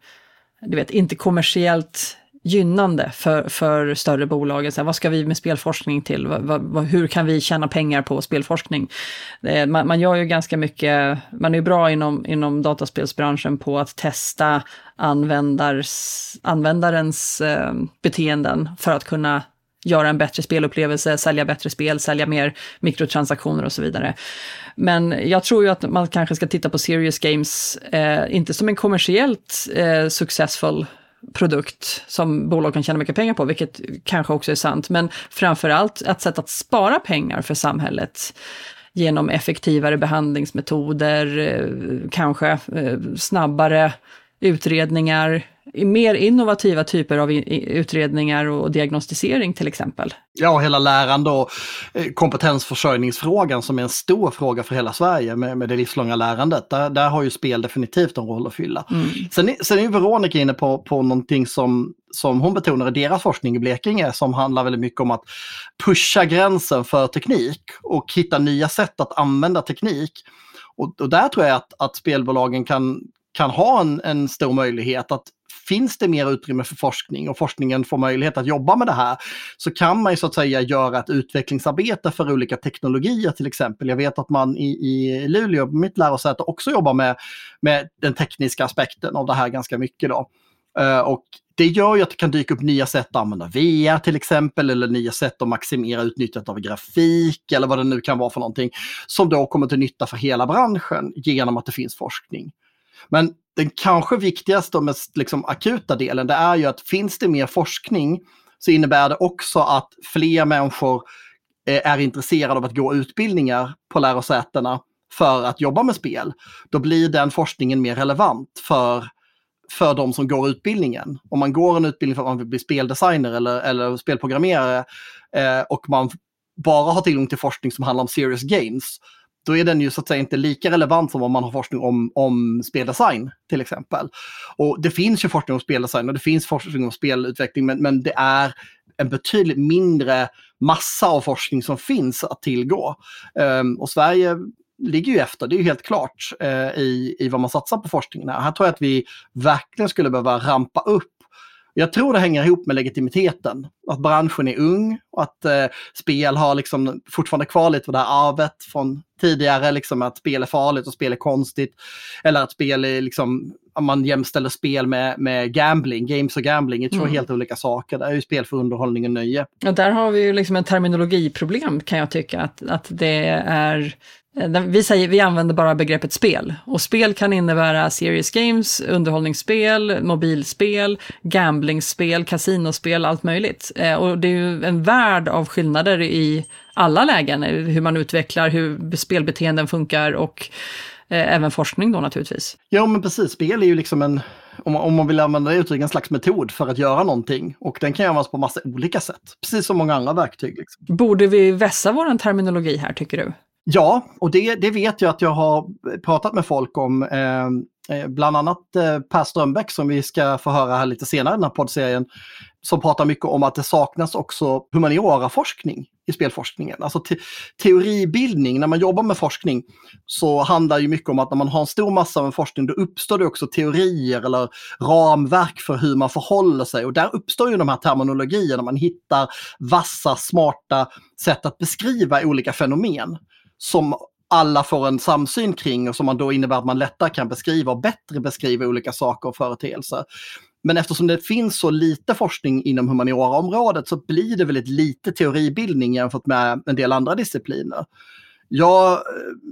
du vet, inte kommersiellt gynnande för, för större bolag. Så här, vad ska vi med spelforskning till? Va, va, hur kan vi tjäna pengar på spelforskning? Eh, man, man, gör ju ganska mycket, man är ju bra inom, inom dataspelsbranschen på att testa användars, användarens eh, beteenden för att kunna göra en bättre spelupplevelse, sälja bättre spel, sälja mer mikrotransaktioner och så vidare. Men jag tror ju att man kanske ska titta på Serious Games, eh, inte som en kommersiellt eh, successful produkt som bolag kan tjäna mycket pengar på, vilket kanske också är sant, men framför allt ett sätt att spara pengar för samhället genom effektivare behandlingsmetoder, eh, kanske eh, snabbare utredningar, mer innovativa typer av utredningar och diagnostisering till exempel. Ja, hela lärande och eh, kompetensförsörjningsfrågan som är en stor fråga för hela Sverige med, med det livslånga lärandet. Där, där har ju spel definitivt en roll att fylla. Mm. Sen, sen är ju Veronica inne på, på någonting som, som hon betonar i deras forskning i Blekinge som handlar väldigt mycket om att pusha gränsen för teknik och hitta nya sätt att använda teknik. Och, och där tror jag att, att spelbolagen kan, kan ha en, en stor möjlighet att finns det mer utrymme för forskning och forskningen får möjlighet att jobba med det här så kan man ju så att säga göra ett utvecklingsarbete för olika teknologier till exempel. Jag vet att man i, i Luleå, mitt lärosäte, också jobbar med, med den tekniska aspekten av det här ganska mycket. Då. Uh, och det gör ju att det kan dyka upp nya sätt att använda VR till exempel eller nya sätt att maximera utnyttjandet av grafik eller vad det nu kan vara för någonting som då kommer till nytta för hela branschen genom att det finns forskning. Men den kanske viktigaste och mest liksom, akuta delen det är ju att finns det mer forskning så innebär det också att fler människor eh, är intresserade av att gå utbildningar på lärosätena för att jobba med spel. Då blir den forskningen mer relevant för, för de som går utbildningen. Om man går en utbildning för att man vill bli speldesigner eller, eller spelprogrammerare eh, och man bara har tillgång till forskning som handlar om serious games, då är den ju så att säga inte lika relevant som om man har forskning om, om speldesign till exempel. Och det finns ju forskning om speldesign och det finns forskning om spelutveckling, men, men det är en betydligt mindre massa av forskning som finns att tillgå. Um, och Sverige ligger ju efter, det är ju helt klart, uh, i, i vad man satsar på forskningen. Här tror jag att vi verkligen skulle behöva rampa upp jag tror det hänger ihop med legitimiteten. Att branschen är ung och att eh, spel har liksom fortfarande kvar lite av det här arvet från tidigare, liksom att spel är farligt och spel är konstigt. Eller att spel är liksom, om man jämställer spel med, med gambling, games och gambling är två mm. helt olika saker. Det är ju spel för underhållning och nöje. Ja, där har vi ju liksom en terminologiproblem kan jag tycka, att, att det är Eh, vi, säger, vi använder bara begreppet spel och spel kan innebära serious games, underhållningsspel, mobilspel, gamblingspel, kasinospel, allt möjligt. Eh, och det är ju en värld av skillnader i alla lägen, eh, hur man utvecklar, hur spelbeteenden funkar och även forskning då naturligtvis. Ja men precis, spel är ju liksom en, om man, om man vill använda det uttrycket, en slags metod för att göra någonting. Och den kan användas på massa olika sätt, precis som många andra verktyg. Liksom. Borde vi vässa vår terminologi här tycker du? Ja, och det, det vet jag att jag har pratat med folk om. Eh, eh, bland annat eh, Per Strömbäck som vi ska få höra här lite senare i den här poddserien. Som pratar mycket om att det saknas också humaniora-forskning i spelforskningen. Alltså te teoribildning, när man jobbar med forskning så handlar ju mycket om att när man har en stor massa med forskning då uppstår det också teorier eller ramverk för hur man förhåller sig och där uppstår ju de här terminologierna, man hittar vassa, smarta sätt att beskriva olika fenomen som alla får en samsyn kring och som man då innebär att man lättare kan beskriva och bättre beskriva olika saker och företeelser. Men eftersom det finns så lite forskning inom humanioraområdet så blir det väldigt lite teoribildning jämfört med en del andra discipliner. Jag eh,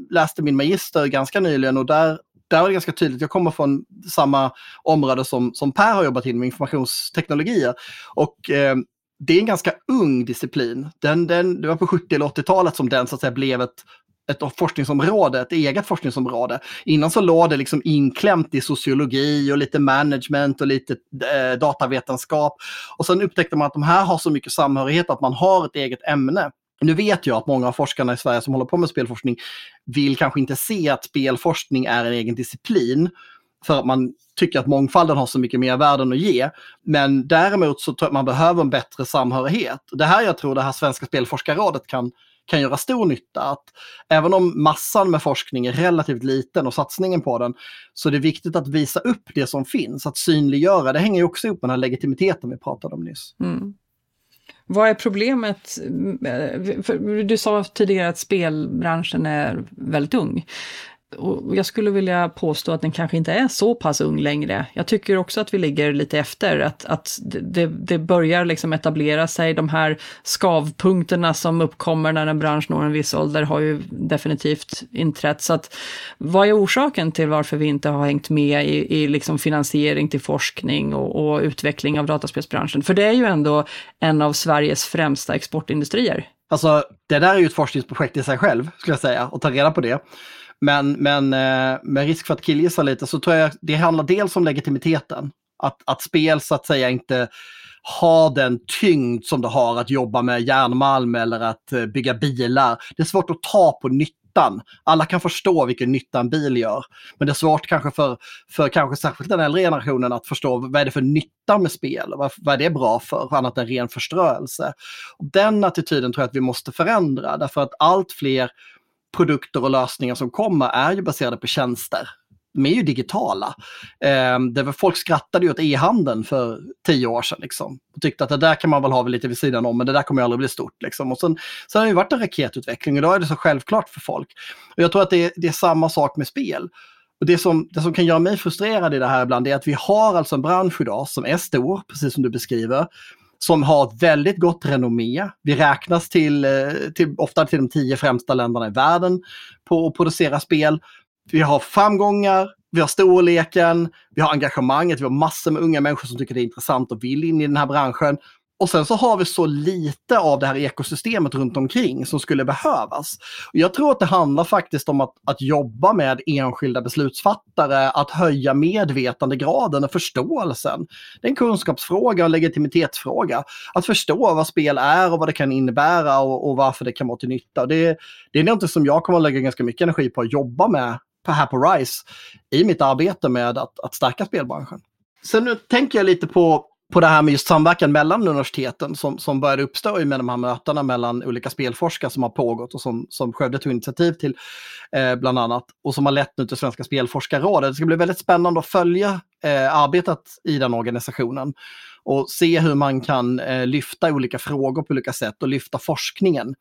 läste min magister ganska nyligen och där, där var det ganska tydligt, jag kommer från samma område som, som Per har jobbat inom, informationsteknologier. Och eh, det är en ganska ung disciplin. Den, den, det var på 70 eller 80-talet som den så att säga blev ett ett forskningsområde, ett eget forskningsområde. Innan så låg det liksom inklämt i sociologi och lite management och lite eh, datavetenskap. Och sen upptäckte man att de här har så mycket samhörighet att man har ett eget ämne. Nu vet jag att många av forskarna i Sverige som håller på med spelforskning vill kanske inte se att spelforskning är en egen disciplin för att man tycker att mångfalden har så mycket mer värden att ge. Men däremot så tror jag att man behöver en bättre samhörighet. Det här jag tror det här Svenska spelforskarrådet kan kan göra stor nytta. Att även om massan med forskning är relativt liten och satsningen på den, så är det viktigt att visa upp det som finns, att synliggöra. Det hänger ju också ihop med den här legitimiteten vi pratade om nyss. Mm. Vad är problemet? Mm, eh, du sa tidigare att spelbranschen är väldigt ung och jag skulle vilja påstå att den kanske inte är så pass ung längre. Jag tycker också att vi ligger lite efter, att, att det, det börjar liksom etablera sig. De här skavpunkterna som uppkommer när en bransch når en viss ålder har ju definitivt inträtt. Så att, vad är orsaken till varför vi inte har hängt med i, i liksom finansiering till forskning och, och utveckling av dataspelsbranschen? För det är ju ändå en av Sveriges främsta exportindustrier. Alltså, det där är ju ett forskningsprojekt i sig själv, skulle jag säga, och ta reda på det. Men, men eh, med risk för att killgissa lite så tror jag det handlar dels om legitimiteten. Att, att spel så att säga inte har den tyngd som det har att jobba med järnmalm eller att eh, bygga bilar. Det är svårt att ta på nyttan. Alla kan förstå vilken nytta en bil gör. Men det är svårt kanske för, för kanske särskilt den äldre generationen att förstå vad är det för nytta med spel? Vad, vad är det bra för? Annat än ren förströelse. Den attityden tror jag att vi måste förändra därför att allt fler produkter och lösningar som kommer är ju baserade på tjänster. De är ju digitala. Eh, det var, folk skrattade ju åt e-handeln för tio år sedan. Liksom, och tyckte att det där kan man väl ha lite vid sidan om, men det där kommer ju aldrig bli stort. Liksom. Och sen, sen har det ju varit en raketutveckling och då är det så självklart för folk. Och jag tror att det är, det är samma sak med spel. Och det som, det som kan göra mig frustrerad i det här ibland är att vi har alltså en bransch idag som är stor, precis som du beskriver, som har ett väldigt gott renommé. Vi räknas till, eh, till, ofta till de tio främsta länderna i världen på att producera spel. Vi har framgångar, vi har storleken, vi har engagemanget, vi har massor med unga människor som tycker det är intressant och vill in i den här branschen. Och sen så har vi så lite av det här ekosystemet runt omkring som skulle behövas. Och jag tror att det handlar faktiskt om att, att jobba med enskilda beslutsfattare, att höja medvetandegraden och förståelsen. Det är en kunskapsfråga och en legitimitetsfråga. Att förstå vad spel är och vad det kan innebära och, och varför det kan vara till nytta. Det, det är något som jag kommer att lägga ganska mycket energi på att jobba med här på RISE i mitt arbete med att, att stärka spelbranschen. Sen nu tänker jag lite på på det här med just samverkan mellan universiteten som, som började uppstå med de här mötena mellan olika spelforskare som har pågått och som, som Skövde tog initiativ till eh, bland annat och som har lett nu till Svenska spelforskarrådet. Det ska bli väldigt spännande att följa eh, arbetet i den organisationen och se hur man kan eh, lyfta olika frågor på olika sätt och lyfta forskningen.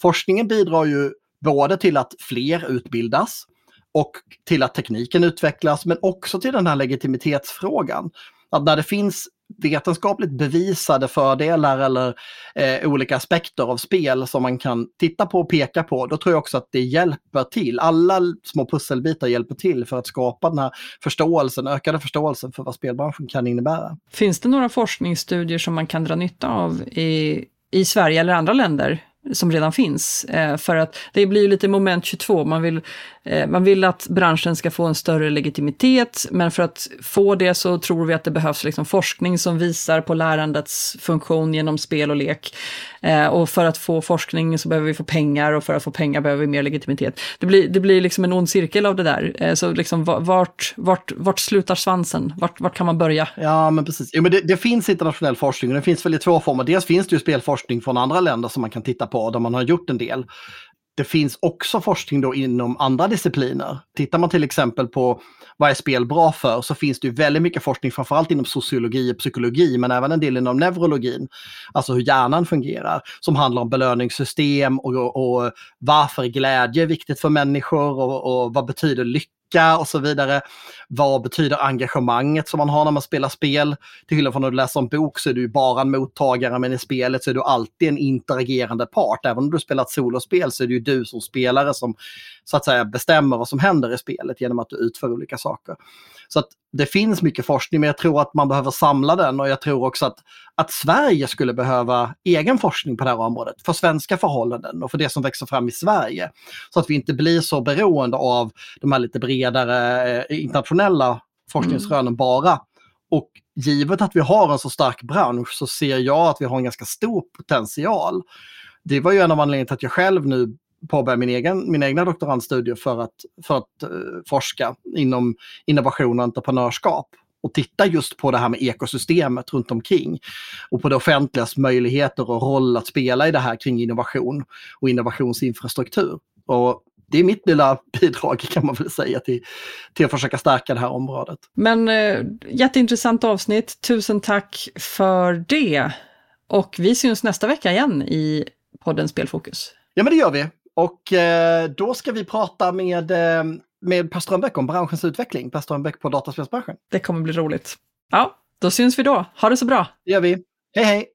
Forskningen bidrar ju både till att fler utbildas och till att tekniken utvecklas men också till den här legitimitetsfrågan. Att när det finns vetenskapligt bevisade fördelar eller eh, olika aspekter av spel som man kan titta på och peka på, då tror jag också att det hjälper till. Alla små pusselbitar hjälper till för att skapa den här förståelsen, ökade förståelsen för vad spelbranschen kan innebära. Finns det några forskningsstudier som man kan dra nytta av i, i Sverige eller andra länder som redan finns. Eh, för att det blir ju lite moment 22, man vill, eh, man vill att branschen ska få en större legitimitet, men för att få det så tror vi att det behövs liksom forskning som visar på lärandets funktion genom spel och lek. Eh, och för att få forskning så behöver vi få pengar och för att få pengar behöver vi mer legitimitet. Det blir, det blir liksom en ond cirkel av det där. Eh, så liksom vart, vart, vart slutar svansen? Vart, vart kan man börja? Ja, men precis. Jo, men det, det finns internationell forskning och det finns väl i två former. Dels finns det ju spelforskning från andra länder som man kan titta på, där man har gjort en del det finns också forskning då inom andra discipliner. Tittar man till exempel på vad är spel bra för så finns det ju väldigt mycket forskning framförallt inom sociologi och psykologi men även en del inom neurologin. Alltså hur hjärnan fungerar som handlar om belöningssystem och, och varför glädje är viktigt för människor och, och vad betyder lycka lycka och så vidare. Vad betyder engagemanget som man har när man spelar spel? Till skillnad från när du läser en bok så är du bara en mottagare men i spelet så är du alltid en interagerande part. Även om du spelar ett solospel så är det ju du som spelare som så att säga bestämmer vad som händer i spelet genom att du utför olika saker. Så att det finns mycket forskning men jag tror att man behöver samla den och jag tror också att, att Sverige skulle behöva egen forskning på det här området för svenska förhållanden och för det som växer fram i Sverige. Så att vi inte blir så beroende av de här lite bredare eh, internationella forskningsrönen mm. bara. Och givet att vi har en så stark bransch så ser jag att vi har en ganska stor potential. Det var ju en av anledningarna till att jag själv nu påbörja min egen, mina egna doktorandstudier för att, för att uh, forska inom innovation och entreprenörskap och titta just på det här med ekosystemet runt omkring och på det offentligas möjligheter och roll att spela i det här kring innovation och innovationsinfrastruktur. Och det är mitt lilla bidrag kan man väl säga till, till att försöka stärka det här området. Men eh, jätteintressant avsnitt. Tusen tack för det. Och vi syns nästa vecka igen i podden Spelfokus. Ja, men det gör vi. Och eh, då ska vi prata med, eh, med Per Strömbäck om branschens utveckling. Per Strömbäck på dataspelsbranschen. Det kommer bli roligt. Ja, då syns vi då. Ha det så bra. Det gör vi. Hej hej!